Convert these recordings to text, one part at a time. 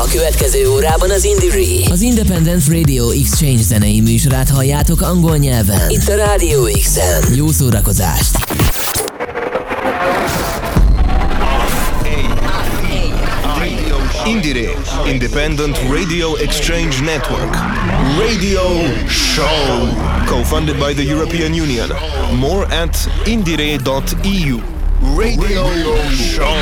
A következő órában az Indie Az Independent Radio Exchange zenei műsorát halljátok angol nyelven. Itt a Radio X-en. Jó szórakozást! Indire, Independent Radio Exchange Network. Radio Show. Co-funded by the European Union. More at indire.eu. Radio, Radio Show.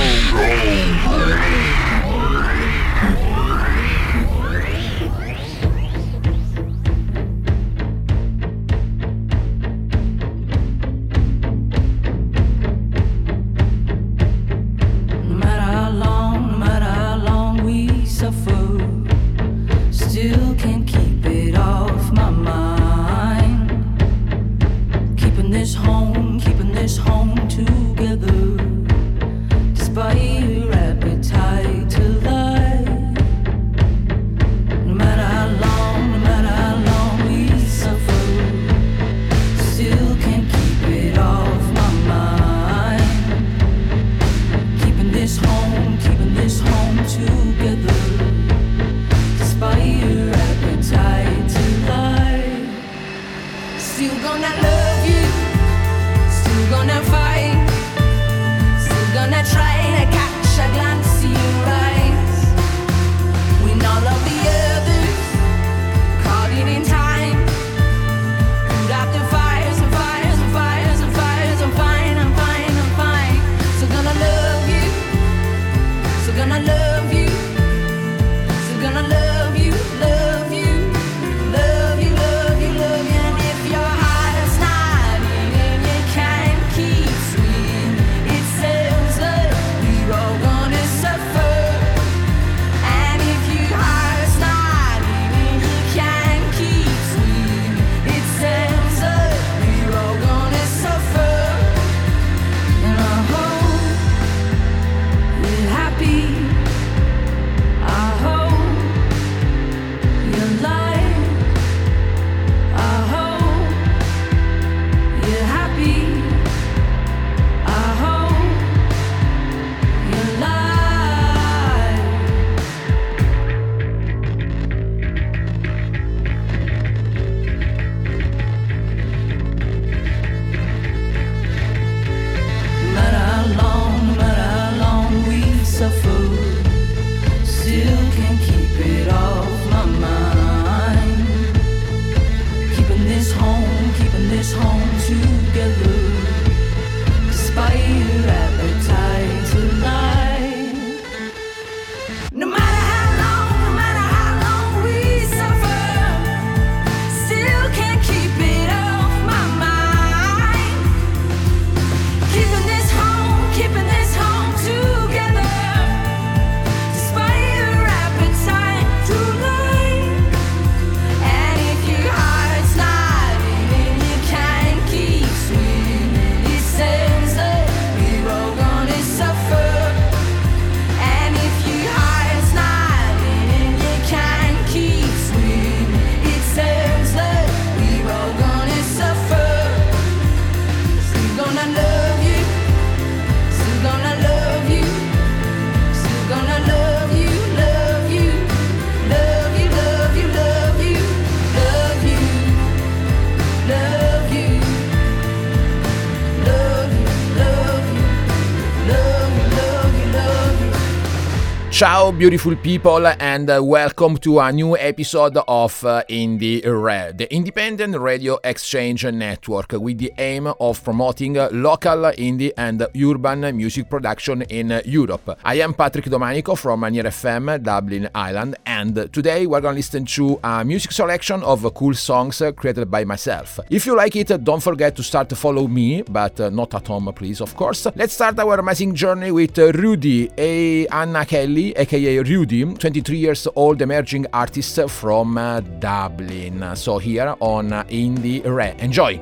Ciao, beautiful people, and uh, welcome to a new episode of uh, Indie Red, the independent radio exchange network with the aim of promoting local indie and urban music production in Europe. I am Patrick Domanico from Near FM, Dublin, Ireland, and today we're going to listen to a music selection of cool songs created by myself. If you like it, don't forget to start to follow me, but uh, not at home, please, of course. Let's start our amazing journey with Rudy, a Anna Kelly aka Rudy, 23 years old emerging artist from uh, Dublin. So here on Indiere. Enjoy!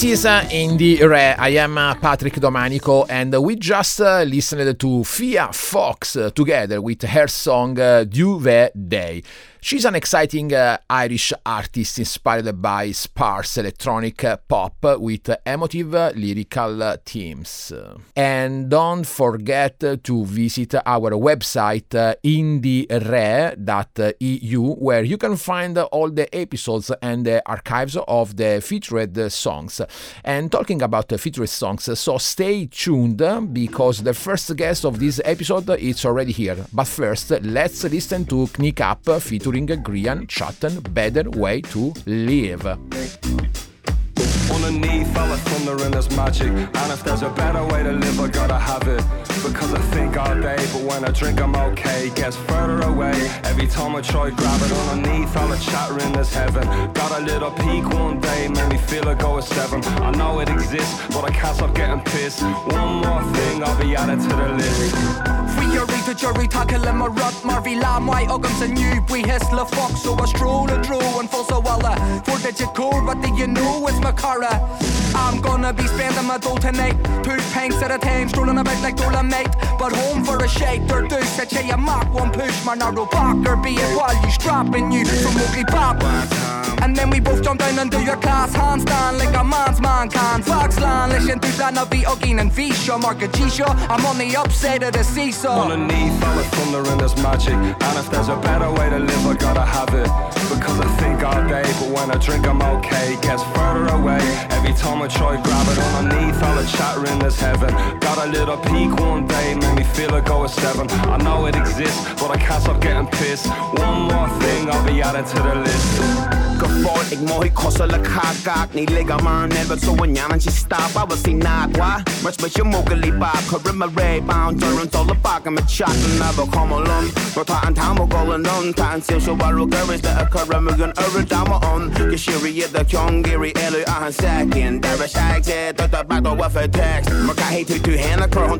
This is uh, Indiere. I am uh, Patrick Domanico, and we just uh, listened to Fia Fox uh, together with her song uh, Duvet Day. She's an exciting uh, Irish artist inspired by sparse electronic pop with emotive lyrical themes. And don't forget to visit our website uh, indiere.eu where you can find all the episodes and the archives of the featured songs. And talking about featured songs, so stay tuned because the first guest of this episode is already here. But first, let's listen to Kneecap featuring Grian Chatten, Better Way to Live. Underneath all the thunder and there's magic. And if there's a better way to live I gotta have it. Because I think all day But when I drink I'm okay. Gets further away. Every time I try grab it Underneath all the heaven. Got a little peak one day Made me feel seven. I know it exists But I can't stop getting pissed. One more thing I'll be added to the list. To Jury tackling og rødt Marvi la mig og om sin ny Bui hæsler so I er stråle droen for så alle For det til kår Hvad det er nu It's my car uh. I'm gonna be spending my dough tonight Two pangs at a time Strålen about like dollar mate But home for a shake Der du så tjejer mark One push my er du Be it while you strapping you from ugly pop. One time and then we both jump down and do your class. Handstand like a man's man can. Foxland, listen to that Lana V Ogin and Visha Mark a G-Show I'm on the upside of the seesaw. Underneath all the thunder and there's magic. And if there's a better way to live I gotta have it. Because I think all day But when I drink I'm okay. Gets further away. Every time I try grab it Underneath all the chattering there's heaven. Got a little peak one day Made me feel like I was seven. I know it exists But I can't stop getting pissed. One more thing I'll be added to the list voor. Ik mooi ik gosselijk ga kaak. Niet liggen maar net wat zo een jaar je staat. Waar was die naad, waar? Maar met je mogelijk baak. Hurry my ray bound. Door een tolle pakken met shot. Naar we komen lom. Maar ta aan taal moet gaan doen. Ta aan ziel zo waar ook er. De akker we gaan over daar maar on. Je je de kyong. Gary elu aan een second. Daar was ik zet. Dat dat back door wat voor. Maar ka heet u tu hen. Ik hoor.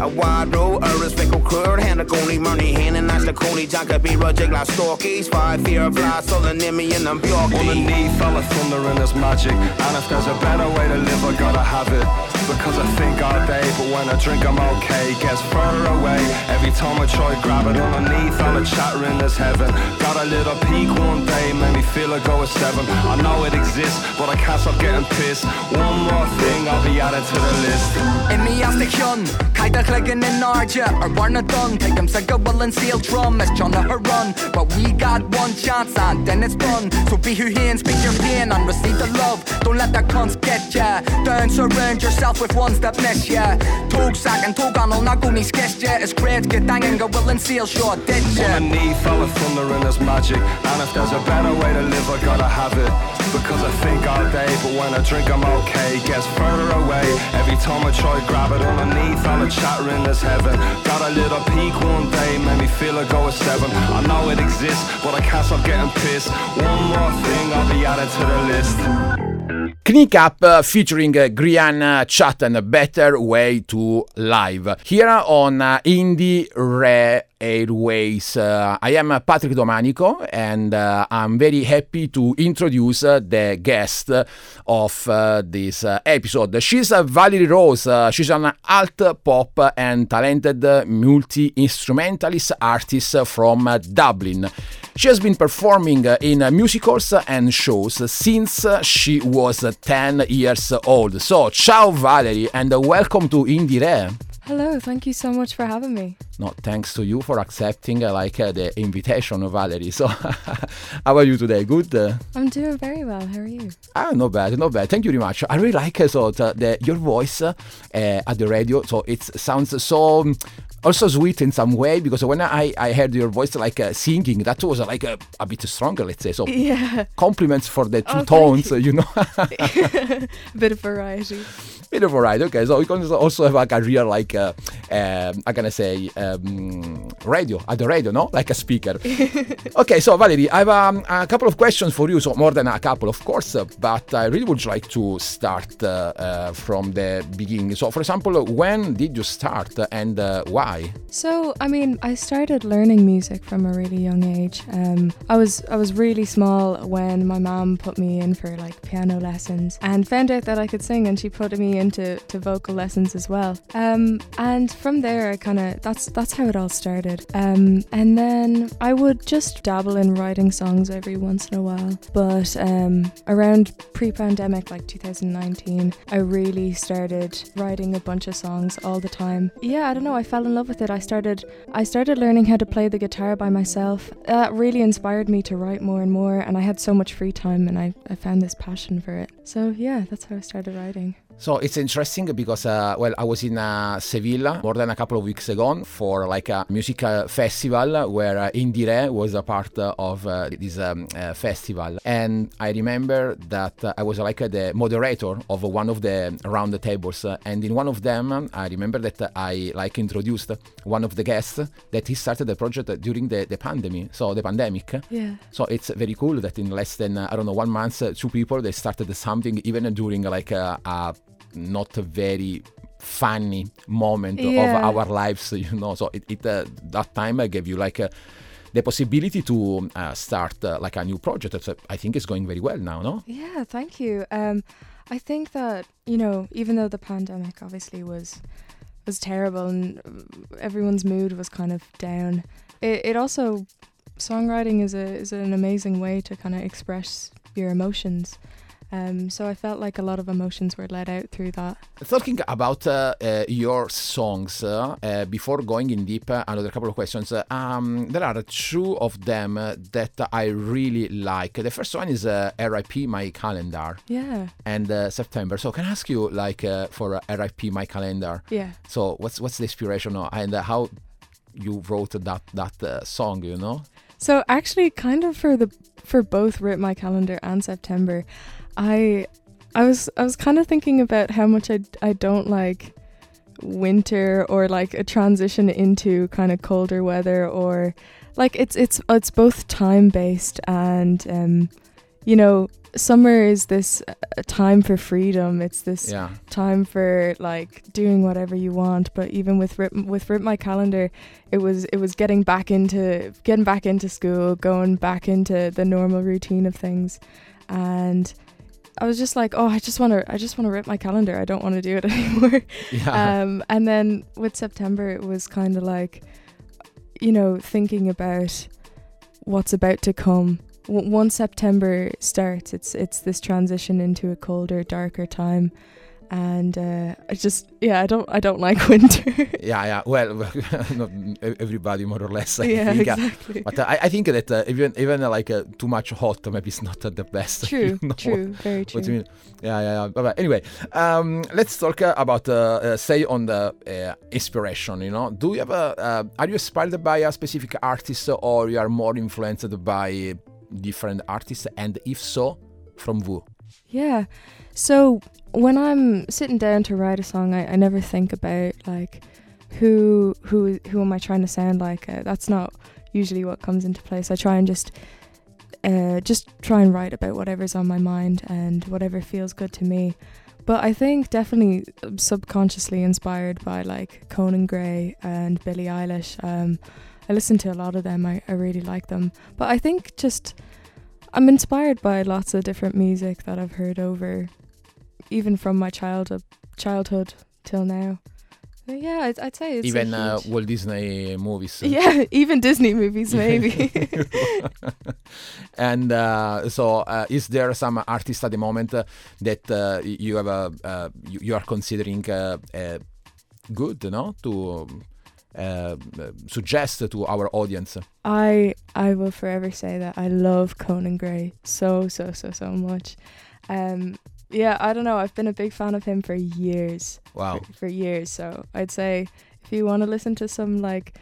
A wide row. Er is wikkel keur. Hen ik only money. Hen en naast de koning. Janker be rojig. La stalkies. Five fear of lies. Stolen in me in een. All the thunder and there's magic. And if there's a better way to live I gotta have it Because I think all day, but when I drink I'm okay. Gets further away every time I try grab it underneath. All the chatter in this heaven. Got a little peak one day, made me feel like I was seven. I know it exists, but I can't stop getting pissed. One more thing, I'll be added to the list. I mi as de chion Caiide chligin in náide ar barna dun Take them sa go bhfuil an seal drum as Johnna her run But we got one chance and then it's done So be who here and speak your pain and receive the love Don't let that cunts get ya Don't surround yourself with ones that bless ya Tog sack and tog anal na goni sketch ya It's great get dangin go will and seal sure dead ya Underneath all the thunder and there's magic. And if there's a better way to live I gotta have it. Because I think all day but when I drink I'm okay. Gets further away. Every time I try grab it underneath all the chatter in this heaven. Got a little peak one day made me feel I was seven. I know it exists but I can't stop getting pissed. One more thing I'll be added to the list Kneecap uh, featuring uh, Grian Chatten, Better Way to Live. Here on uh, Indiere Airways. Uh, I am Patrick Domanico and uh, I'm very happy to introduce uh, the guest of uh, this uh, episode. She's Valerie Rose. Uh, she's an alt pop and talented multi instrumentalist artist from Dublin. She has been performing in musicals and shows since she was uh, 10 years old. So, ciao Valerie and welcome to Indiere. Hello, thank you so much for having me. No, thanks to you for accepting uh, like uh, the invitation, Valerie. So, how are you today? Good. Uh, I'm doing very well. How are you? ah, not bad, not bad. Thank you very much. I really like uh, so the, your voice uh, at the radio. So it sounds so. um, Also sweet in some way because when I, I heard your voice like uh, singing, that was uh, like a, a bit stronger, let's say. So Yeah, compliments for the two Oh, tones, you. you know. a bit of variety. Bit of a ride. Okay, so we can also have like a real like uh, um, I'm gonna say um, radio at the radio, no? Like a speaker. okay, so Valerie, I have um, a couple of questions for you. So more than a couple, of course, uh, but I really would like to start uh, uh, from the beginning. So, for example, when did you start and uh, why? So, I mean, I started learning music from a really young age. Um, I was I was really small when my mom put me in for like piano lessons and found out that I could sing, and she put me into to vocal lessons as well. Um, and from there, I kind of that's that's how it all started. Um, and then I would just dabble in writing songs every once in a while. But um, around pre-pandemic, like 2019, I really started writing a bunch of songs all the time. Yeah, I don't know. I fell in love with it. I started I started learning how to play the guitar by myself. That really inspired me to write more and more. And I had so much free time, and I, I found this passion for it. So yeah, that's how I started writing. So it's interesting because, uh, well, I was in uh, Sevilla more than a couple of weeks ago for like a music uh, festival where uh, Indiere was a part of uh, this um, uh, festival. And I remember that uh, I was like the moderator of one of the round tables. and in one of them, I remember that I like introduced one of the guests that he started the project during the, the pandemic. So the pandemic. Yeah. So it's very cool that in less than I don't know one month, two people they started something even during like a, a not a very funny moment Yeah. of our lives, you know. So it, it uh, that time I gave you like uh, the possibility to uh, start uh, like a new project. That's, uh, I think is going very well now, no? Yeah, thank you. Um, I think that you know, even though the pandemic obviously was was terrible and everyone's mood was kind of down, it, it also songwriting is a is an amazing way to kind of express your emotions. Um, so I felt like a lot of emotions were let out through that. Talking about uh, uh, your songs, uh, uh, before going in deep, uh, another couple of questions. Uh, um, there are two of them uh, that I really like. The first one is uh, RIP My Calendar Yeah, and uh, September. So can I ask you, like, uh, for uh, RIP My Calendar? yeah. So what's what's the inspiration and uh, how you wrote that that uh, song? You know? So actually, kind of for the for both Rip My Calendar and September, I I was I was kind of thinking about how much I I don't like winter or like a transition into kind of colder weather or like it's it's it's both time based and um you know summer is this uh, time for freedom. It's this Yeah. time for like doing whatever you want. But even with rip, with rip my calendar it was it was getting back into getting back into school going back into the normal routine of things. And I was just like, oh, I just want to, I just want to rip my calendar. I don't want to do it anymore. Yeah. Um, and then with September, it was kind of like, you know, thinking about what's about to come. W- once September starts, it's it's this transition into a colder, darker time, and uh, I just yeah, I don't I don't like winter. yeah, yeah. Well, not everybody more or less. I yeah, think. uh, exactly. But uh, I, I think that uh, even even uh, like uh, too much hot maybe it's not the best. True, you know true, very true. What you mean? Yeah, yeah, yeah. But, anyway, um, let's talk uh, about uh, uh, say on the uh, inspiration. You know, do you have a? Uh, are you inspired by a specific artist, or you are more influenced by different artists? And if so, from who? Yeah. So when I'm sitting down to write a song, I, I never think about like who who who am I trying to sound like. Uh, that's not usually what comes into place. I try and just uh, just try and write about whatever's on my mind and whatever feels good to me. But I think definitely subconsciously inspired by like Conan Gray and Billie Eilish. Um, I listen to a lot of them. I, I really like them. But I think just I'm inspired by lots of different music that I've heard over, even from my childhood childhood till now. Yeah, I'd, I'd say it's even uh, Walt Disney movies. yeah, even Disney movies maybe. and uh, so, uh, is there some artist at the moment uh, that uh, you have a, uh, you, you are considering uh, uh, good, no, to uh, suggest to our audience? I I will forever say that I love Conan Gray so so so so much. Um, yeah, I don't know. I've been a big fan of him for years. Wow. For, for years. So I'd say if you want to listen to some like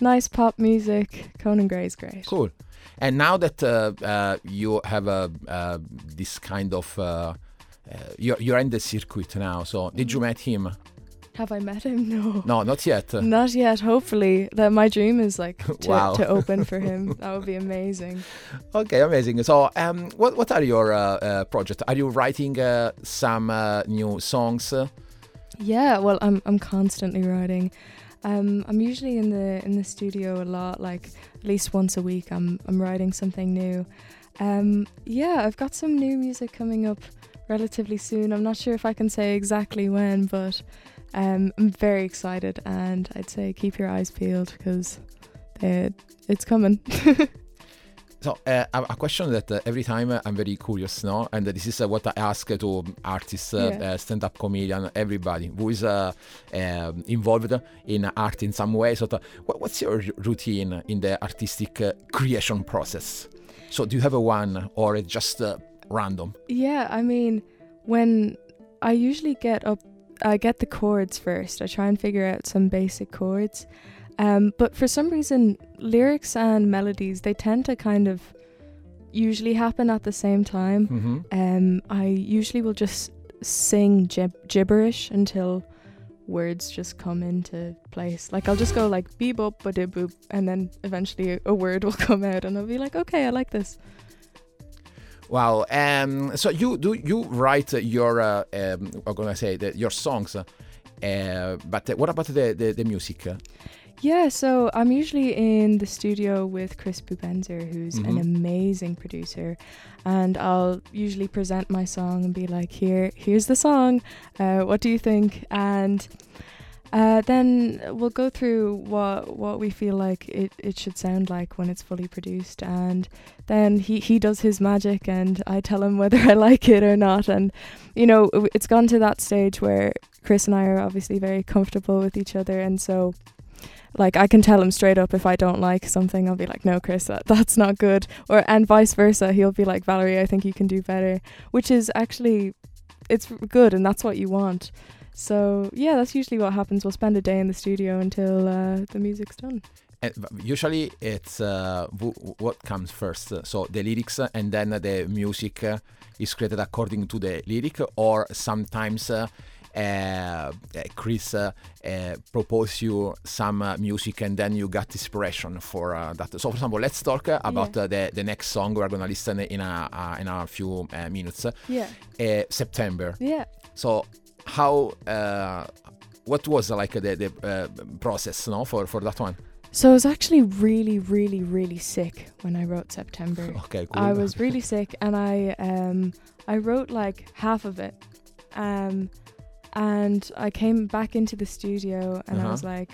nice pop music, Conan Gray's great. Cool. And now that uh, uh, you have a uh, this kind of uh, uh, you're you're in the circuit now. So did you met him? Have I met him? No. No, not yet. Not yet. Hopefully, that my dream is like to, Wow. to open for him. That would be amazing. Okay, amazing. So, um, what what are your uh, uh, projects? Are you writing uh, some uh, new songs? Yeah, well, I'm I'm constantly writing. Um, I'm usually in the in the studio a lot, like at least once a week. I'm I'm writing something new. Um, yeah, I've got some new music coming up relatively soon. I'm not sure if I can say exactly when, but um, I'm very excited, and I'd say keep your eyes peeled because it's coming. So, uh, a question that uh, every time uh, I'm very curious, no? And this is uh, what I ask to artists, uh, Yeah. stand-up comedian, everybody who is uh, um, involved in art in some way. So, what, what's your routine in the artistic uh, creation process? So, do you have a one, or it's just uh, random? Yeah, I mean, when I usually get up, I get the chords first. I try and figure out some basic chords. Um, but for some reason, lyrics and melodies they tend to kind of usually happen at the same time. Mm-hmm. Um, I usually will just sing gib- gibberish until words just come into place. Like I'll just go like beep up ba boop, and then eventually a, a word will come out, and I'll be like, okay, I like this. Wow. Um, so you do you write your uh, um, I'm gonna say the, your songs, uh, but what about the the, the music? Yeah, so I'm usually in the studio with Chris Bubenzer, who's an Mhm. amazing producer, and I'll usually present my song and be like, "Here, here's the song. Uh, what do you think?" And uh, then we'll go through what what we feel like it, it should sound like when it's fully produced, and then he he does his magic, and I tell him whether I like it or not, and you know it's gone to that stage where Chris and I are obviously very comfortable with each other, and so like I can tell him straight up if I don't like something, I'll be like, no, Chris, that, that's not good, or and vice versa. He'll be like, Valerie, I think you can do better, which is actually it's good, and that's what you want. So yeah, that's usually what happens. We'll spend a day in the studio until uh, the music's done. And usually it's uh, w- what comes first. uh, So the lyrics uh, and then the music uh, is created according to the lyric, or sometimes. Uh, Chris uh, uh, propose you some music and then you got inspiration for uh, that. So, for example, let's talk about Yeah. the the next song we're gonna listen in a uh, in a few uh, minutes. Yeah, Uh, September. yeah. So how uh, what was like the the uh, process no for for that one? So I was actually really, really, really sick when I wrote September. Okay, cool. I was really sick, and I um I wrote like half of it, um, and I came back into the studio, and I was Uh-huh. like,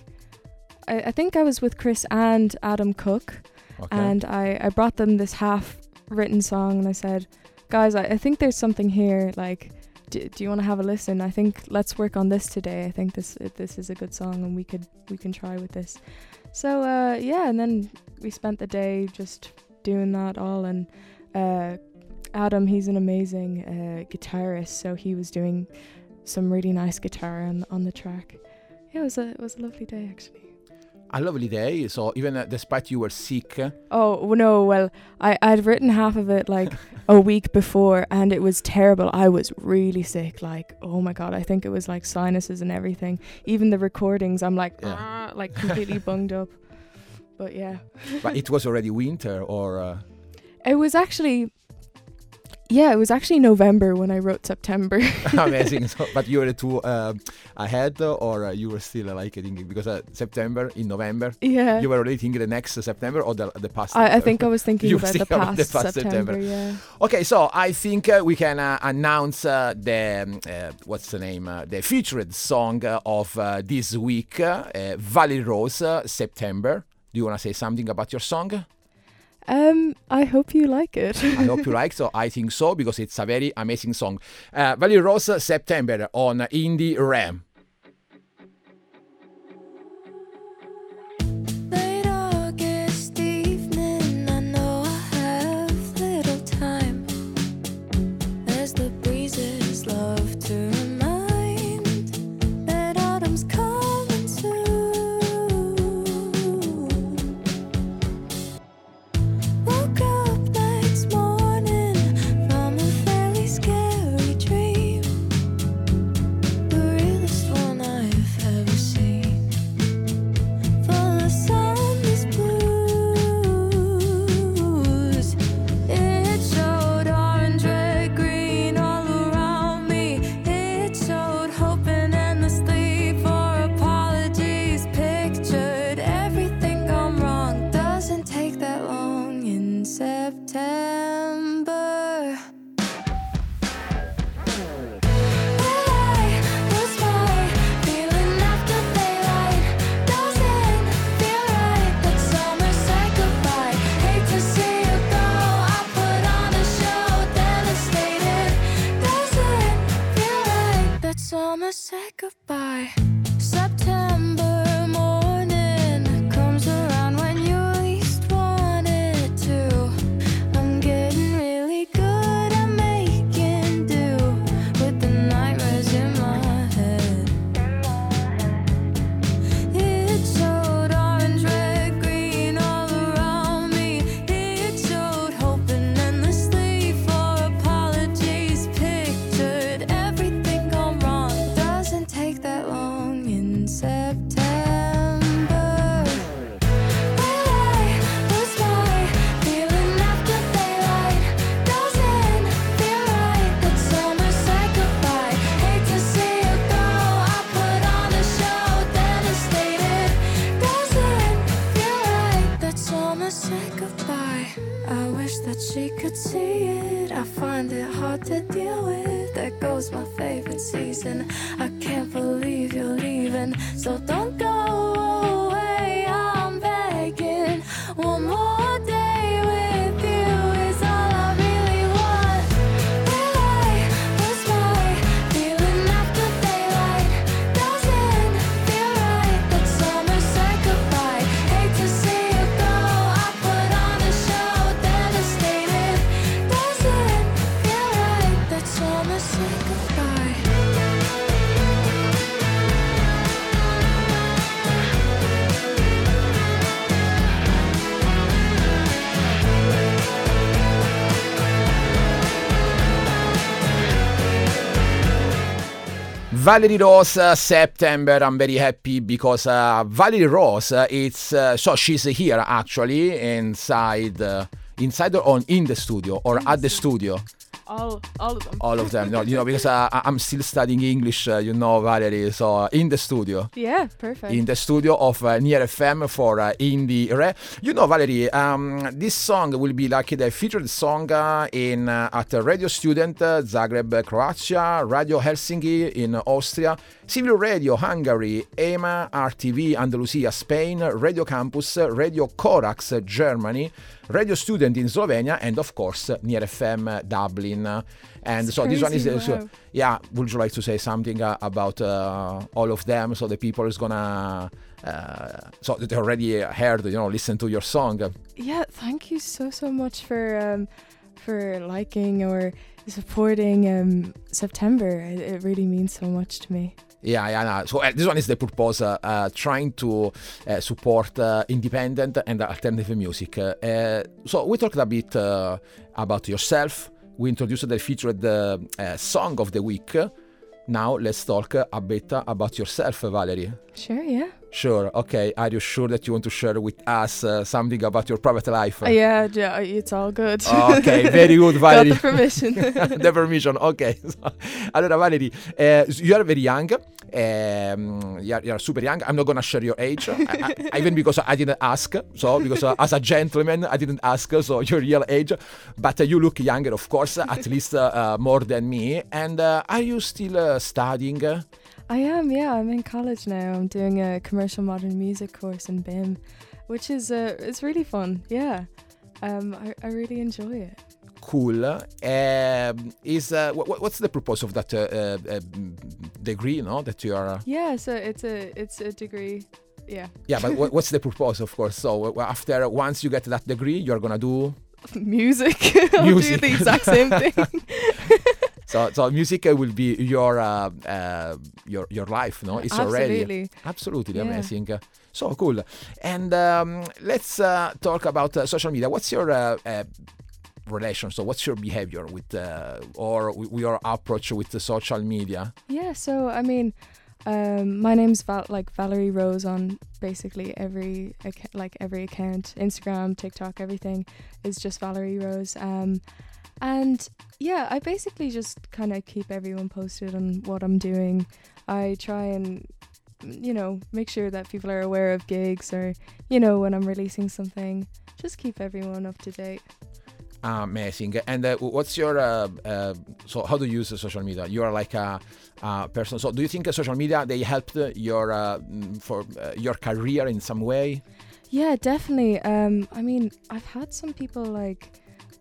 I, I think I was with Chris and Adam Cook, Okay. and I I brought them this half written song, and I said, guys, I, I think there's something here. Like, do, you want to have a listen? I think let's work on this today. I think this this is a good song, and we could we can try with this. So uh, yeah, and then we spent the day just doing that all, and uh, Adam, he's an amazing uh, guitarist, so he was doing some really nice guitar on on the track. Yeah, it was a it was a lovely day actually. A lovely day. So even uh, despite you were sick, Oh no, well I I'd written half of it like a week before, and it was terrible. I was really sick. Like oh my god, I think it was like sinuses and everything. Even the recordings, I'm like Yeah. "Ah," like completely bunged up. But yeah. but it was already winter or. Uh, It was actually, yeah, it was actually November when I wrote September. Amazing. So, but you were too uh, ahead, or uh, you were still uh, like thinking because uh, September in November, yeah, you were already thinking the next September or the the past. I, I think I was thinking about the past, the past September. September. Yeah. Okay, so I think uh, we can uh, announce uh, the um, uh, what's the name, uh, the featured song uh, of uh, this week, uh, uh, Valerie Rose, uh, September. Do you want to say something about your song? Um, I hope you like it. I hope you like. So I think so because it's a very amazing song. Uh, Valerie Rose, September on Indie Ram. Season. I can't believe you're leaving, Valerie Rose, uh, September. I'm very happy because uh, Valerie Rose, uh, it's uh, so she's here actually inside, uh, inside or on in the studio or at the studio. All all of them. All of them. No, you know, because uh, I'm still studying English, uh, you know, Valerie. So in the studio. Yeah, perfect. in the studio of uh, Near FM for uh, Indiere. You know, Valerie, um, this song will be like the featured song uh, in uh, at Radio Student uh, Zagreb, uh, Croatia, Radio Helsinki in Austria, Civil Radio Hungary, EMA, RTV Andalusia, Spain, Radio Campus, Radio Corax Germany, Radio Student in Slovenia, and of course Near FM Dublin. And It's so this one is crazy, uh, so- yeah. Would you like to say something uh, about uh, all of them so the people is gonna uh, so they already heard you know listen to your song? Yeah, thank you so so much for um for liking or supporting um September. It, it really means so much to me. Yeah, yeah. No. So uh, this one is the purpose, uh, uh, trying to support independent and alternative music. So we talked a bit about yourself. We introduced the featured song of the week. Now let's talk a bit about yourself, Valerie. Sure, yeah. Sure. Okay. Are you sure that you want to share with us uh, something about your private life? Uh, yeah, yeah, it's all good. Ok, very good, Got Valerie. the permission. the permission, ok. allora, Valerie, uh, you are very young. Um, you, are, you are super young. I'm not gonna share your age, I, I, even because I didn't ask. So, because uh, as a gentleman, I didn't ask. So, your real age, but uh, you look younger, of course, at least uh, more than me. And uh, are you still uh, studying? I am, yeah. I'm in college now. I'm doing a commercial modern music course in BIMM, which is uh, it's really fun. Yeah, um, I, I really enjoy it. Cool. Um, is uh, wh- wh- what's the purpose of that uh, uh, uh, degree? No, that you are. Uh, Yeah, so it's a it's a degree. Yeah, yeah, but what, what's the purpose, of course? So after once you get that degree, you're gonna do music. I'll Music. do the exact same thing. so so music will be your uh, uh, your your life, no? It's already Absolutely. absolutely Yeah. amazing. So cool. And um, let's uh, talk about uh, social media. What's your uh, uh, relation? So what's your behavior with uh, or with your approach with the social media? Yeah, so I mean, um, my name's Val- like Valerie Rose on basically every like every account, Instagram, TikTok, everything is just Valerie Rose. Um, and yeah, I basically just kind of keep everyone posted on what I'm doing. I try and you know make sure that people are aware of gigs or you know when I'm releasing something. Just keep everyone up to date. Amazing. And uh, what's your uh, uh, so how do you use social media? You are like a, a person. So do you think social media they helped your uh, mm, for uh, your career in some way? Yeah, definitely. Um, I mean, I've had some people like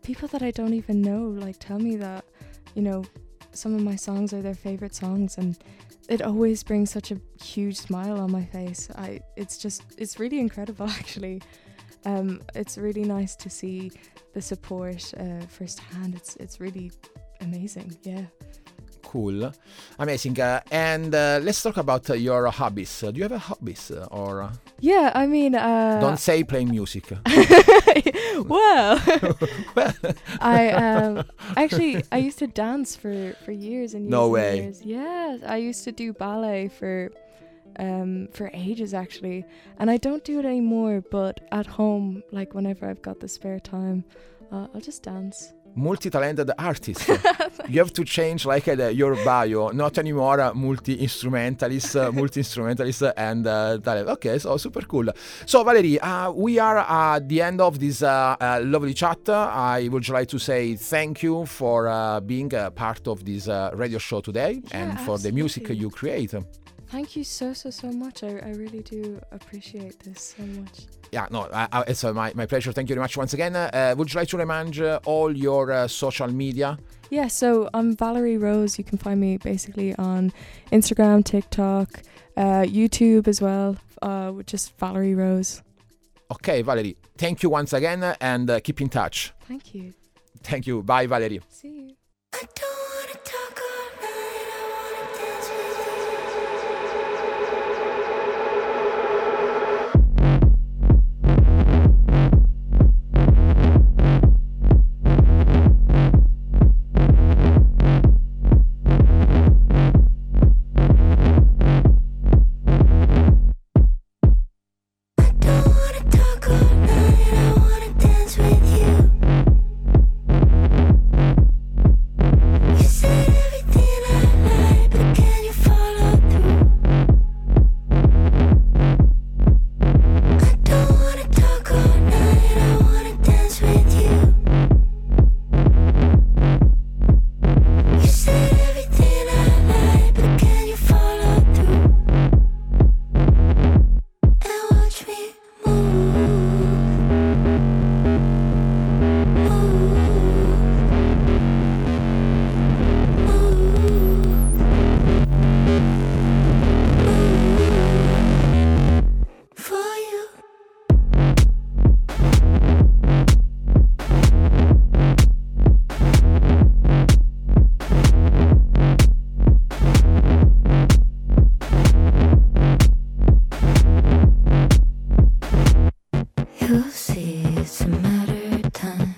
people that I don't even know like tell me that you know some of my songs are their favorite songs, and it always brings such a huge smile on my face. I it's just it's really incredible actually. Um, it's really nice to see the support uh, firsthand. It's it's really amazing. Yeah. Cool, amazing. Uh, and uh, let's talk about uh, your hobbies. Uh, do you have a hobbies uh, or uh, Yeah, I mean, uh, don't say playing music? well, I um actually I used to dance for for years and years. No and way. Years. Yeah, I used to do ballet for um for ages actually, and I don't do it anymore. But at home, like whenever I've got the spare time, uh, I'll just dance. Multi-talented artist. you have to change like uh, your bio, not anymore uh, multi-instrumentalist, uh, multi-instrumentalist and uh, talent. Okay, so super cool. So Valerie, uh, we are at the end of this uh, uh, lovely chat. I would like to say thank you for uh, being a part of this uh, radio show today and for the music you create. Thank you so so so much. I, I really do appreciate this so much. Yeah, no, I, I, it's uh, my, my pleasure. Thank you very much once again. Uh, would you like to remind uh, all your uh, social media? Yeah, so I'm Valerie Rose. You can find me basically on Instagram, TikTok, uh, YouTube as well, uh, with just Valerie Rose. Okay, Valerie, thank you once again uh, and uh, keep in touch. Thank you. Thank you. Bye, Valerie. See you. 他。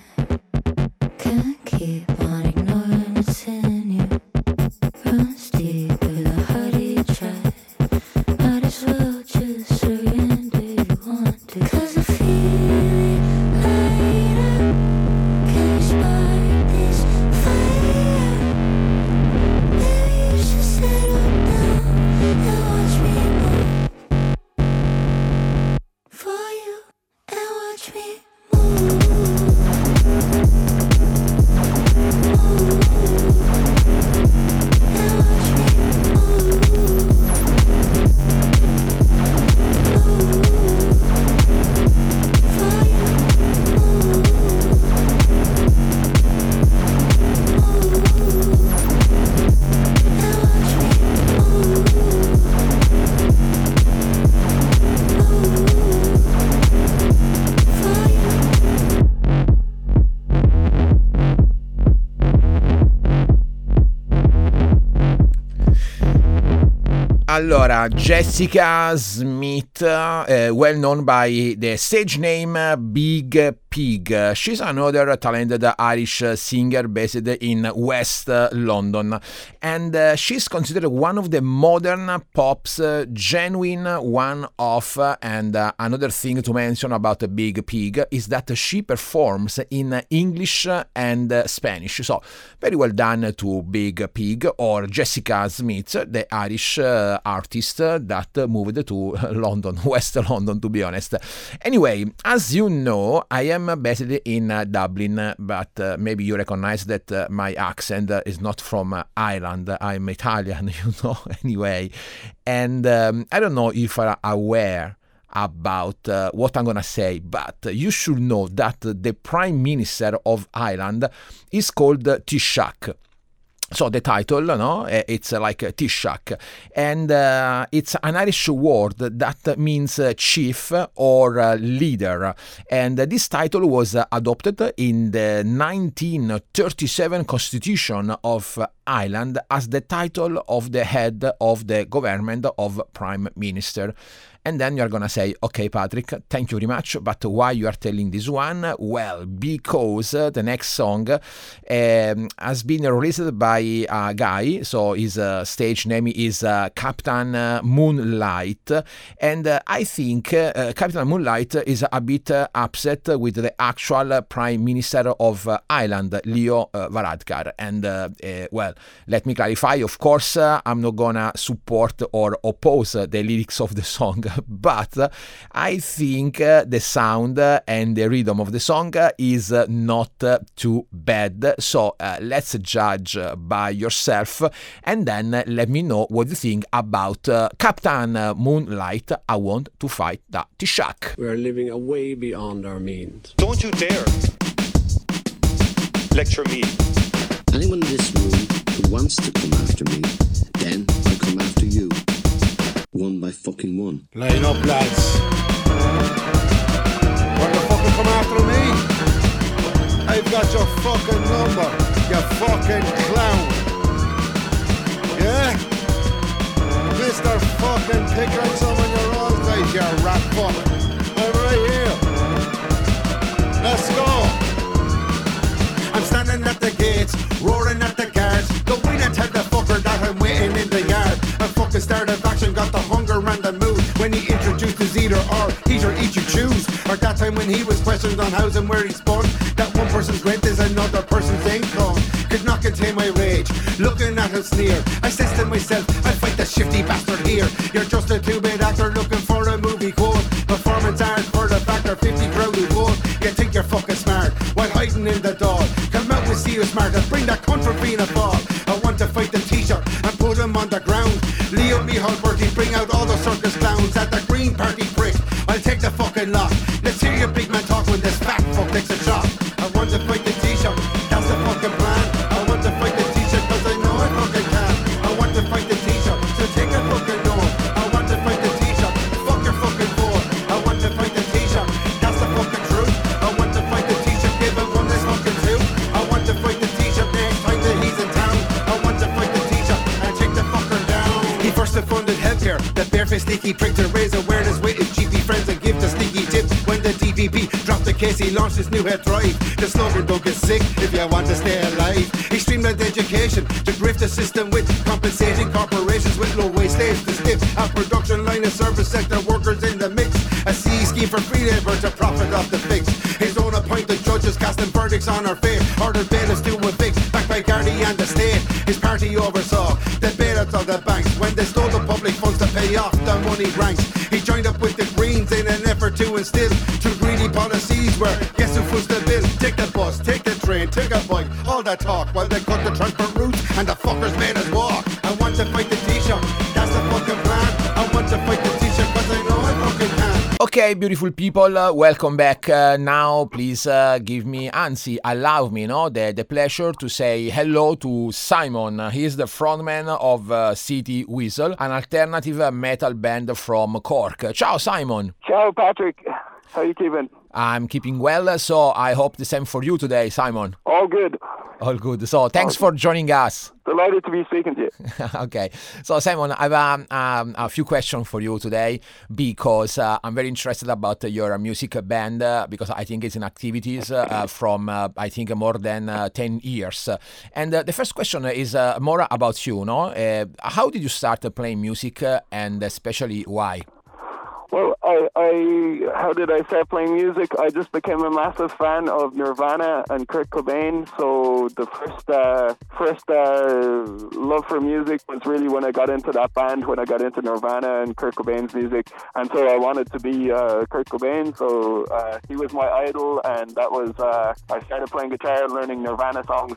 Allora, Jessica Smith, uh, well known by the stage name Big Pig. She's another talented Irish singer based in West London, and uh, she's considered one of the modern pop's genuine one off. And uh, another thing to mention about Big Pig is that she performs in English and Spanish. So, very well done to Big Pig or Jessica Smith, the Irish uh, artist that moved to London, West London, to be honest. Anyway, as you know, I am based in uh, Dublin, but uh, maybe you recognize that uh, my accent is not from uh, Ireland. I'm Italian, you know, anyway. And um, I don't know if you're aware about uh, what I'm going to say, but you should know that the Prime Minister of Ireland is called Taoiseach. So the title, no, eh, it's like Taoiseach, and uh, it's an Irish word that means uh, chief or uh, leader. And this title was adopted in the 1937 Constitution of Ireland as the title of the head of the government of Prime Minister. And then you're gonna say, okay, Patrick, thank you very much, but why you are telling this one? Well, because uh, the next song um, has been released by a guy, so his uh, stage name is uh, Captain uh, Moonlight, and uh, I think uh, Captain Moonlight is a bit upset with the actual Prime Minister of Ireland, Leo Varadkar. And well, let me clarify. Of course, I'm not gonna support or oppose the lyrics of the song but I think uh, the sound and the rhythm of the song is not too bad. So uh, let's judge by yourself and then let me know what you think about uh, Captain Moonlight. I want to fight the Taoiseach. We are living way beyond our means. Don't you dare lecture me. Anyone in this room who wants to come after me, one by fucking one. Line up, lads. Want to fucking come after me? I've got your fucking number, you fucking clown. Yeah? Mr. fucking pick some of your own guys, you rat fuck. I'm right here. Let's go. I'm standing at the gates, roaring at the guards. In and tell the fucker that I'm waiting in the yard. A fucking start Or that time when he was questioned on house and where he spun. That one person's rent is another person's income. Could not contain my rage, looking at him sneer. I says to myself, I'll fight the shifty bastard here. You're just a two-bit actor looking for a movie quote. Performance art for the factor 50 crowded vote. You think you're fucking smart while hiding in the door. Come out and see you smart and bring that cunt for being a ball. I want to fight the Taoiseach and put him on the ground. Leo Micheál Bertie, bring out all the circus clowns at the Green Party prick. I'll take the fucking lot. Fuck launched his new head drive. The slogan don't get sick if you want to stay alive. He streamlined education to grift the system with compensating corporations with low wage slaves to stiff. A production line of service sector workers in the mix. A C scheme for free labor to profit off the fix. His own appointed judges casting verdicts on our fate. Ordered bailiffs to evict, backed by Gardaí and the state. His party oversaw the bailouts of the banks when they stole the public funds to pay off the money ranks. Train, take a bike, all that talk while they cut the transport routes and the fuckers made us walk. I want to fight the Taoiseach, that's the fucking plan. I want to fight the Taoiseach cause I know I fucking can. Okay, beautiful people, uh, welcome back. Uh, now, please uh, give me, Ansi, allow me, no, the, the pleasure to say hello to Simon. He is the frontman of uh, City Weezle, an alternative metal band from Cork. Ciao, Simon. Ciao, Patrick. How you keeping? I'm keeping well, so I hope the same for you today, Simon. All good. All good. So thanks for joining us. Delighted to be speaking to you. okay. So Simon, I have um, um, a few questions for you today because uh, I'm very interested about your music band uh, because I think it's in activities uh, from uh, I think more than uh, 10 years. And uh, the first question is more about you, no? how did you start playing music and especially why? Well, I, I, how did I start playing music? I just became a massive fan of Nirvana and Kurt Cobain. So the first, uh, first uh, love for music was really when I got into that band, when I got into Nirvana and Kurt Cobain's music, and so I wanted to be uh, Kurt Cobain. So uh, he was my idol, and that was uh, I started playing guitar, learning Nirvana songs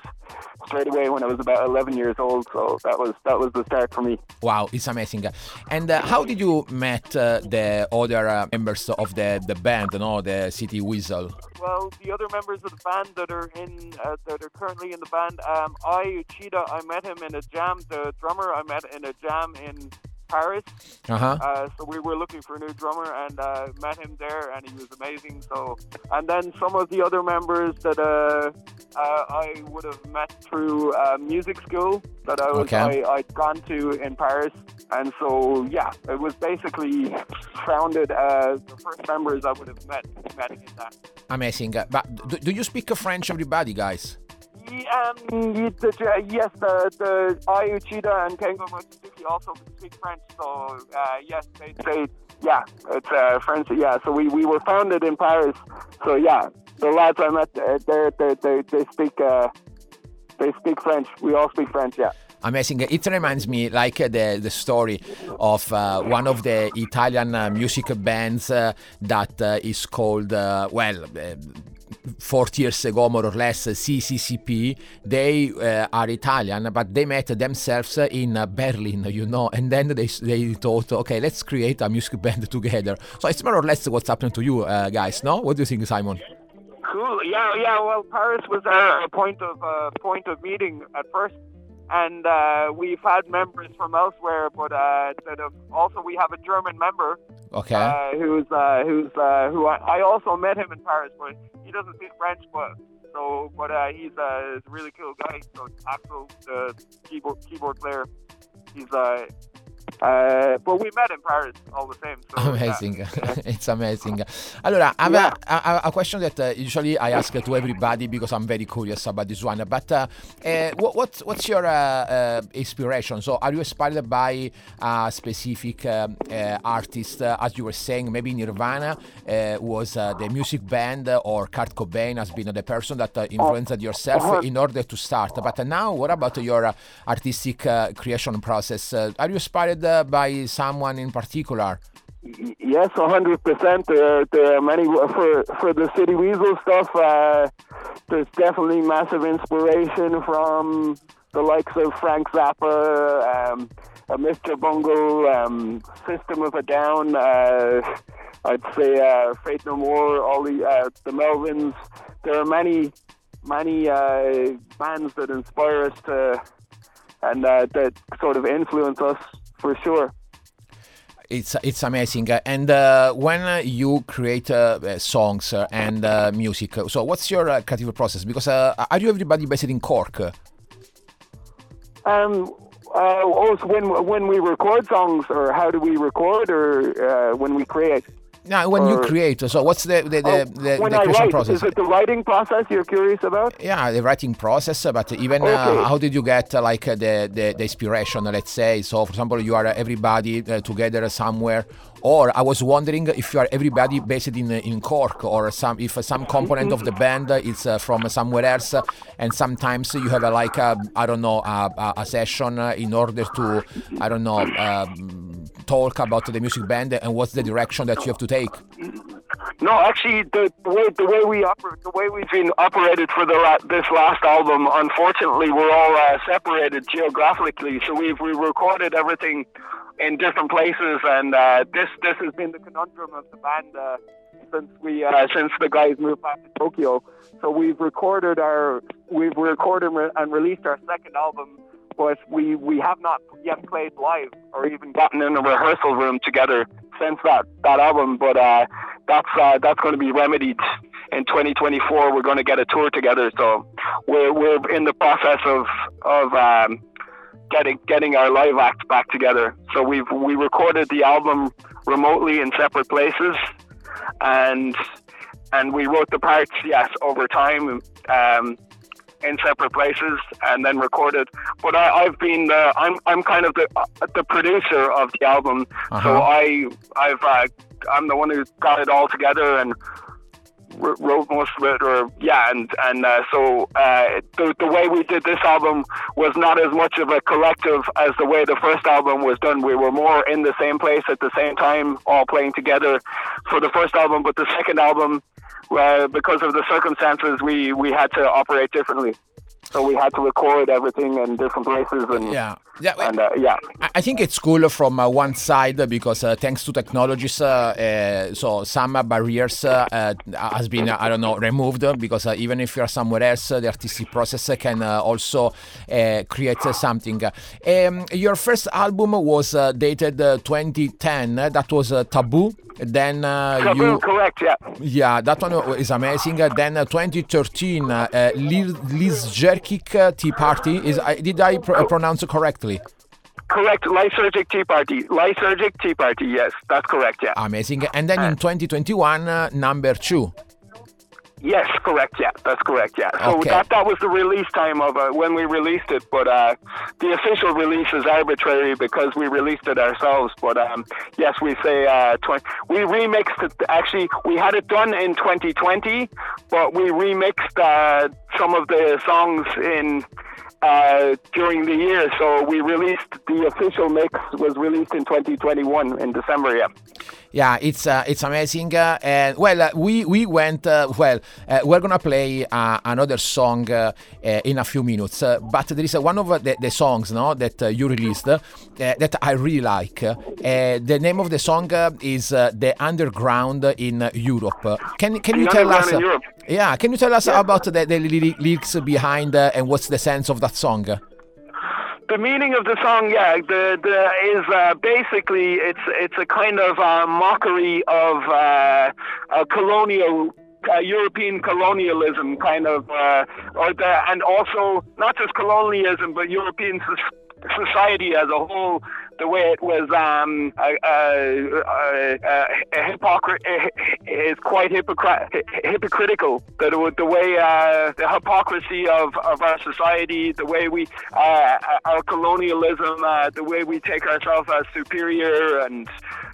straight away when I was about 11 years old. So that was that was the start for me. Wow, it's amazing. And uh, how did you met the other uh, members of the, the band, you know, the City Weezle? Well, the other members of the band that are in uh, that are currently in the band, um, I Cheetah, I met him in a jam. The drummer I met in a jam in Paris. Uh-huh. Uh, so we were looking for a new drummer and uh, met him there, and he was amazing. So, and then some of the other members that uh, uh I would have met through uh, music school that I was okay. I, I'd gone to in Paris, and so yeah, it was basically founded as the first members I would have met met in that. Amazing. But do, do you speak French, everybody, guys? Um, yes, the the I and Kengo Mochizuki also speak French. So uh, yes, they say yeah, it's uh, French. Yeah, so we, we were founded in Paris. So yeah, the lads I met, there, they they they they speak uh, they speak French. We all speak French. Yeah amazing. It reminds me like the the story of uh, one of the Italian uh, music bands uh, that uh, is called well 40 years ago, more or less, CCCP, they uh, are Italian, but they met themselves in Berlin, you know, and then they, they thought, okay, let's create a music band together. So it's more or less what's happening to you uh, guys, no? What do you think, Simon? Cool. Yeah, yeah. Well, Paris was a point of uh, point of meeting at first, and uh, we've had members from elsewhere, but uh, also we have a German member. Okay. Uh, who's uh, who's uh, who I, I, also met him in Paris, but he doesn't speak French, but so but uh, he's, a really cool guy. So Axel, the keyboard keyboard player, he's Uh, but we met in Paris all the same. So amazing. it's amazing. Allora, I have yeah. a, a, a, question that uh, usually I ask to everybody because I'm very curious about this one. But uh, uh what, what's, what's your uh, uh, inspiration? So, are you inspired by a specific artist, as you were saying, maybe Nirvana was the music band, or Kurt Cobain has been the person that influenced yourself uh-huh. in order to start? But now, what about your artistic creation process? are you inspired uh, by someone in particular? Yes, hundred percent. There, there are many for for the City Weezle stuff. Uh, there's definitely massive inspiration from the likes of Frank Zappa, um, uh, Mr. Bungle, um, System of a Down. Uh, I'd say uh, Faith No More, all the uh, the Melvins. There are many many uh, bands that inspire us to and uh, that sort of influence us for sure. It's it's amazing. And uh, when you create uh, songs and uh, music, so what's your uh, creative process? Because uh, are you everybody based in Cork? Um, uh, also when when we record songs, or how do we record, or when we create? Now, when you create, so what's the the, the, oh, the, when the creation write, process? Is it the writing process you're curious about? Yeah, the writing process, but even uh, okay. uh, how did you get uh, like uh, the, the, the inspiration? Let's say, so for example, you are everybody uh, together somewhere, or I was wondering if you are everybody based in in Cork, or some if some component of the band is uh, from somewhere else, and sometimes you have a, like I don't know a, a, session in order to I don't know. Um, talk about the music band and what's the direction that you have to take? No, actually, the, the way the way we operate, the way we've been operated for the la- this last album, unfortunately, we're all uh, separated geographically. So we've we recorded everything in different places, and uh, this this has been the conundrum of the band uh, since we uh, since the guys moved back to Tokyo. So we've recorded our we've recorded and released our second album but we, we have not yet played live or even gotten in a rehearsal room together since that, that album. But uh, that's uh, that's going to be remedied in 2024. We're going to get a tour together. So we're we're in the process of of um, getting getting our live act back together. So we've we recorded the album remotely in separate places, and and we wrote the parts yes over time. Um, in separate places and then recorded. But I, I've been uh, I'm I'm kind of the uh, the producer of the album, Uh-huh. so I I've uh, I'm the one who got it all together and wrote most of it. Or yeah, and and uh, so uh, the the way we did this album was not as much of a collective as the way the first album was done. We were more in the same place at the same time, all playing together for the first album. But the second album uh, because of the circumstances, we, we had to operate differently. So we had to record everything in different places, and Yeah. Yeah, and uh, yeah, I- think it's cool from uh, one side because uh, thanks to technologies, uh, uh, so some barriers uh, uh, has been I don't know removed because uh, even if you are somewhere else, uh, the artistic process can uh, also uh, create uh, something. Um, your first album was uh, dated uh, 2010. uh, that was uh, Taboo. Then uh, you correct, yeah. yeah, that one is amazing. Uh, then uh, 2013, uh, Liz, Liz Jerkic uh, Tea Party. Is I did I pr- uh, pronounce it correctly? correct. Lysergic Tea Party, Lysergic Tea Party. Yes, that's correct. Yeah. Amazing. And then in 2021, uh, number two. Yes, correct. Yeah, that's correct. Yeah. So Okay. that that was the release time of uh, when we released it, but uh, the official release is arbitrary because we released it ourselves. But um, yes, we say uh, 20, we remixed it. Actually, we had it done in 2020, but we remixed uh, some of the songs in. Uh, during the year, so we released the official mix was released in 2021 in December. Yeah. Yeah, it's uh, it's amazing. Uh, and well, uh, we we went. Uh, well, uh, we're gonna play uh, another song uh, uh, in a few minutes. But there is uh, one of the, the songs, no, that uh, you released uh, that I really like. The name of the song uh, is uh, "The Underground in Europe." Can can The you tell us? Yeah, can you tell us about the, the lyrics behind uh, and what's the sense of that song? The meaning of the song, yeah, the the is uh, basically it's it's a kind of uh, mockery of uh, uh, colonial. Uh, European colonialism, kind of, uh, or the, and also not just colonialism, but European soc- society as a whole. The way it was, um, uh, uh, uh, uh, hypocr- is quite hypocr- hypocritical. The, the way uh, the hypocrisy of, of our society, the way we uh, our colonialism, uh, the way we take ourselves as superior, and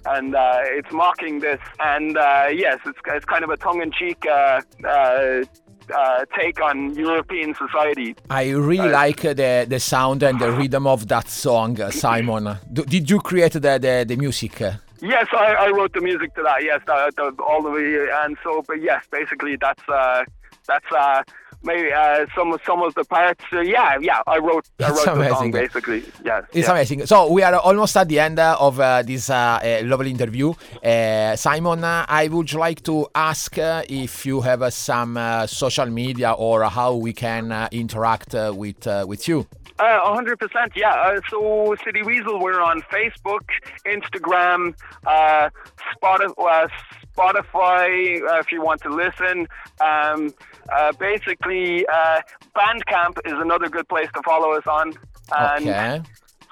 and uh, it's mocking this. And uh, yes, it's it's kind of a tongue-in-cheek. Uh, uh, uh, take on European society. I really like uh, the the sound and the rhythm of that song, uh, Simon. D- did you create the the, the music? uh? Yes, I, I wrote the music to that. Yes, the, the, all the way, and so, but yes, basically that's uh, that's uh, maybe uh, some of some of the parts. Uh, yeah, yeah, I wrote I It's wrote the song amazing. basically. Yeah, It's yeah. amazing. So we are almost at the end uh, of uh, this uh, uh, lovely interview. Uh, Simon, uh, I would like to ask uh, if you have uh, some uh, social media or how we can uh, interact uh, with uh, with you. Uh, A hundred percent, yeah. Uh, so City Weezle, we're on Facebook, Instagram, uh, Spotify, uh, Spotify. Uh, if you want to listen, um, uh, basically, uh, Bandcamp is another good place to follow us on. And Okay.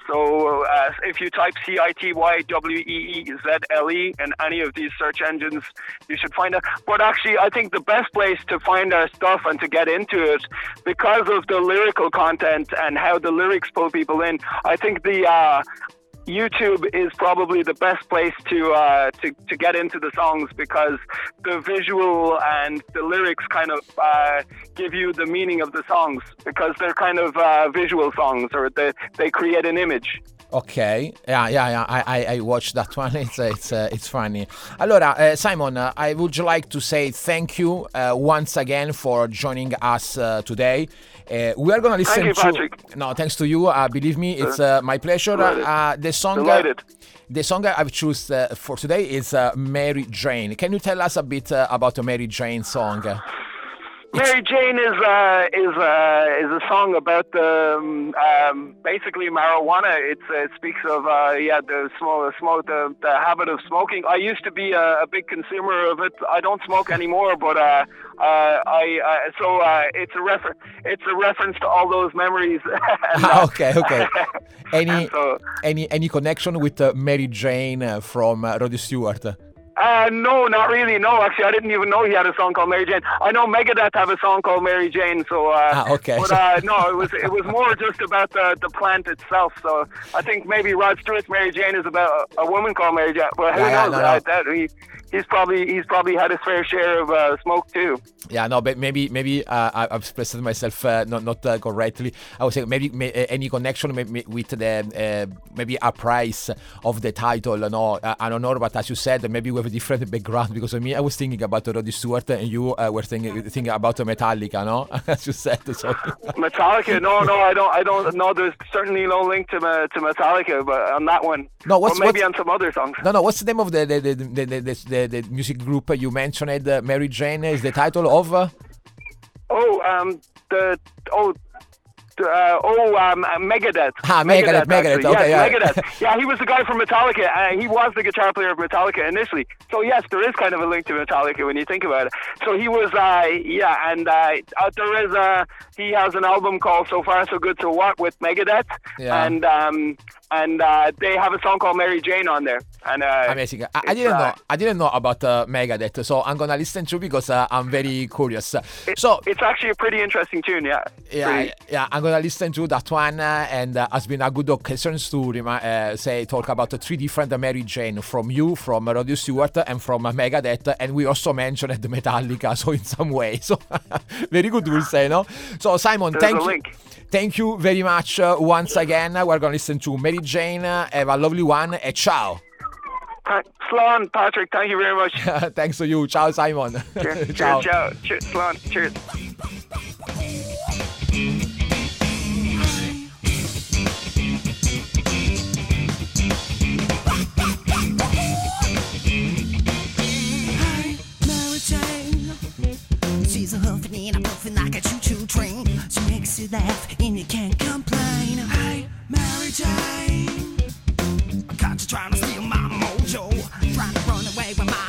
So uh, if you type C I T Y W E E Z L E in any of these search engines, you should find it. But actually, I think the best place to find our stuff and to get into it, because of the lyrical content and how the lyrics pull people in, I think the uh, YouTube is probably the best place to, uh, to to get into the songs because the visual and the lyrics kind of uh, give you the meaning of the songs because they're kind of uh, visual songs or they they create an image. Ok, yeah, yeah, yeah. I, I, I watched that one. It's it's uh, it's funny. Allora, uh, Simon, uh, I would like to say thank you uh, once again for joining us uh, today. Uh, we are gonna listen you, to. Patrick. No, thanks to you. Uh, believe me, it's uh, my pleasure. Uh, the song. uh, Delighted. the song I've chosen uh, for today is uh, Mary Jane. Can you tell us a bit uh, about the Mary Jane song? Mary Jane is uh, is uh, is a song about the um, um, basically marijuana. It's, it speaks of uh, yeah the smoke, smoke the, the habit of smoking. I used to be a, a big consumer of it. I don't smoke anymore, but uh, uh, I uh, so uh, it's a refer- it's a reference to all those memories. uh, Ah, okay, okay. Any so, any any connection with uh, Mary Jane uh, from uh, Rod Stewart? Uh, no, not really. No, actually, I didn't even know he had a song called Mary Jane. I know Megadeth have a song called Mary Jane, so. Uh, Ah, okay. But uh, no, it was it was more just about the the plant itself. So I think maybe Rod Stewart's Mary Jane is about a, a woman called Mary Jane. But who Yeah, yeah, knows? no, no. That he, he's probably he's probably had his fair share of uh, smoke too. Yeah, no, but maybe maybe uh, I- I've expressed myself uh, not not uh, correctly. I was saying maybe may, uh, any connection with the uh, maybe a price of the title. No, I don't know, but as you said, maybe we have a different background because of me, I was thinking about Rod Stewart, and you uh, were thinking thinking about Metallica. No, as you said. So Metallica? No, no, I don't. I don't. No, there's certainly no link to to Metallica, but on that one. No, what's- or maybe what's- on some other songs. no, no. What's the name of the the the, the, the, the, music group you mentioned? Mary Jane is the title of. Uh, Oh, um, the oh. Uh, oh, um, uh, Megadeth. Ah, Megadeth, Megadeth, actually. okay, yes, yeah. Megadeth. Yeah, he was the guy from Metallica. Uh, he was the guitar player of Metallica initially. So yes, there is kind of a link to Metallica when you think about it. So he was, uh, yeah, and uh, uh, there is a he has an album called "So Far So Good So What" with Megadeth, Yeah. and um, and uh, they have a song called "Mary Jane" on there. And uh, Amazing. I, I didn't uh, know. I didn't know about uh, Megadeth, so I'm gonna listen to because uh, I'm very curious. So it's actually a pretty interesting tune. Yeah. yeah, Pretty- yeah, I'm gonna listen to that one, uh, and uh, has been a good occasion to uh, say talk about the three different Mary Jane from you, from Roddy Stewart, and from Megadeth, and we also mentioned the Metallica, so in some way, so very good, we'll say, no? So Simon, There's thank you. link. Thank you very much uh, once again. We're gonna listen to Mary Jane. Uh, have a lovely one, and ciao. Pa- Slán, Patrick, thank you very much. Thanks to you. Ciao, Simon. Cheers, ciao. cheers, ciao. Cheers, Slán, cheers. She's a huffing and a puffing like a choo-choo train. She makes you laugh and you can't complain. Hey, Mary Jane. I got you trying to steal my mojo. Trying to run away with my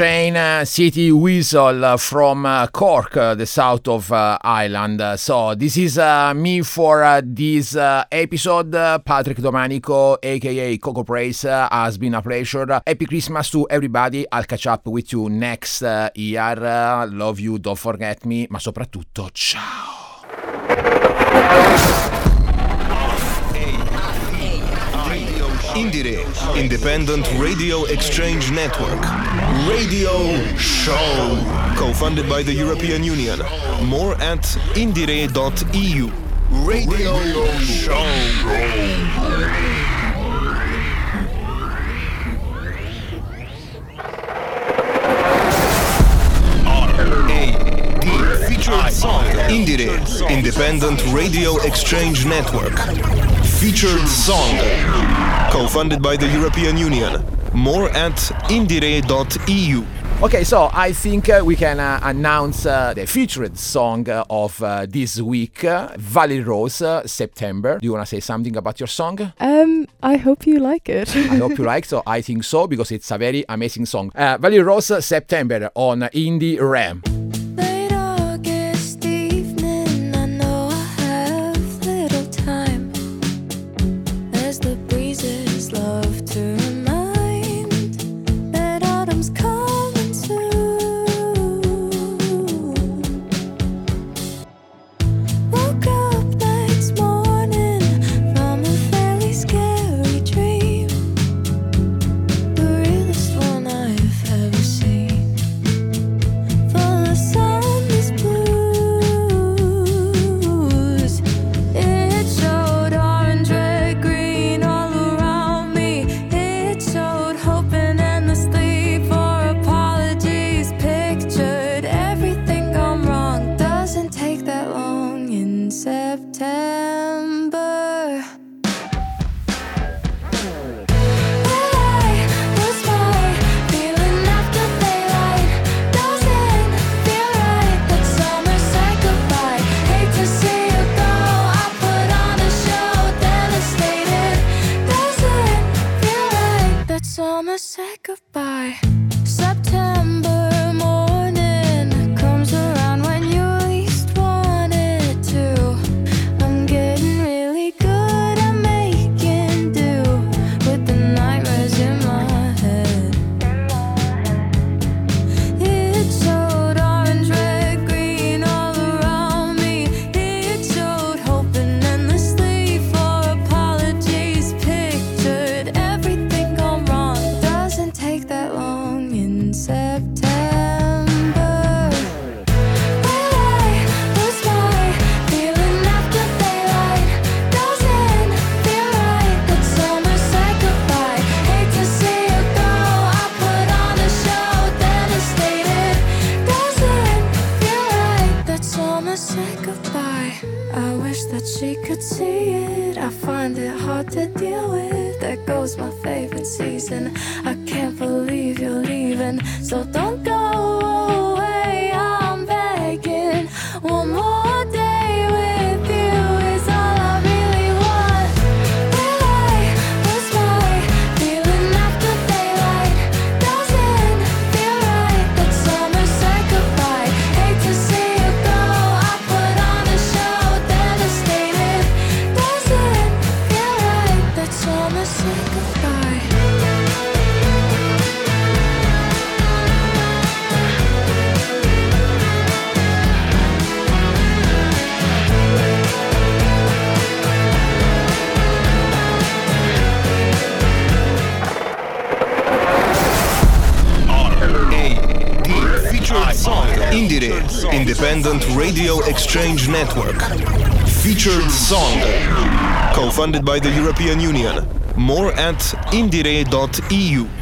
Jane City Weasel from uh, Cork, uh, the south of uh, Ireland. So this is uh, me for this episode. Patrick Domanico, aka Coco Praise, has been a pleasure. Happy Christmas to everybody. I'll catch up with you next year. Love you, don't forget me, ma soprattutto ciao. Indiere, Independent Radio Exchange Network. Radio Show. Co-funded by the European Union. More at indiere.eu. Radio Show. Featured song Indiere Independent Radio Exchange Network Featured song Co-funded by the European Union More at indiere.eu Okay, so I think uh, we can uh, announce uh, the featured song uh, of uh, this week, uh, Valerie Rose, uh, September. Do you want to say something about your song? Um, I hope you like it. I hope you like so. I think so because it's a very amazing song. Uh, Valerie Rose, September on Indie Ram. Exchange Network. Featured song. Co-funded by the European Union. More at indiere.eu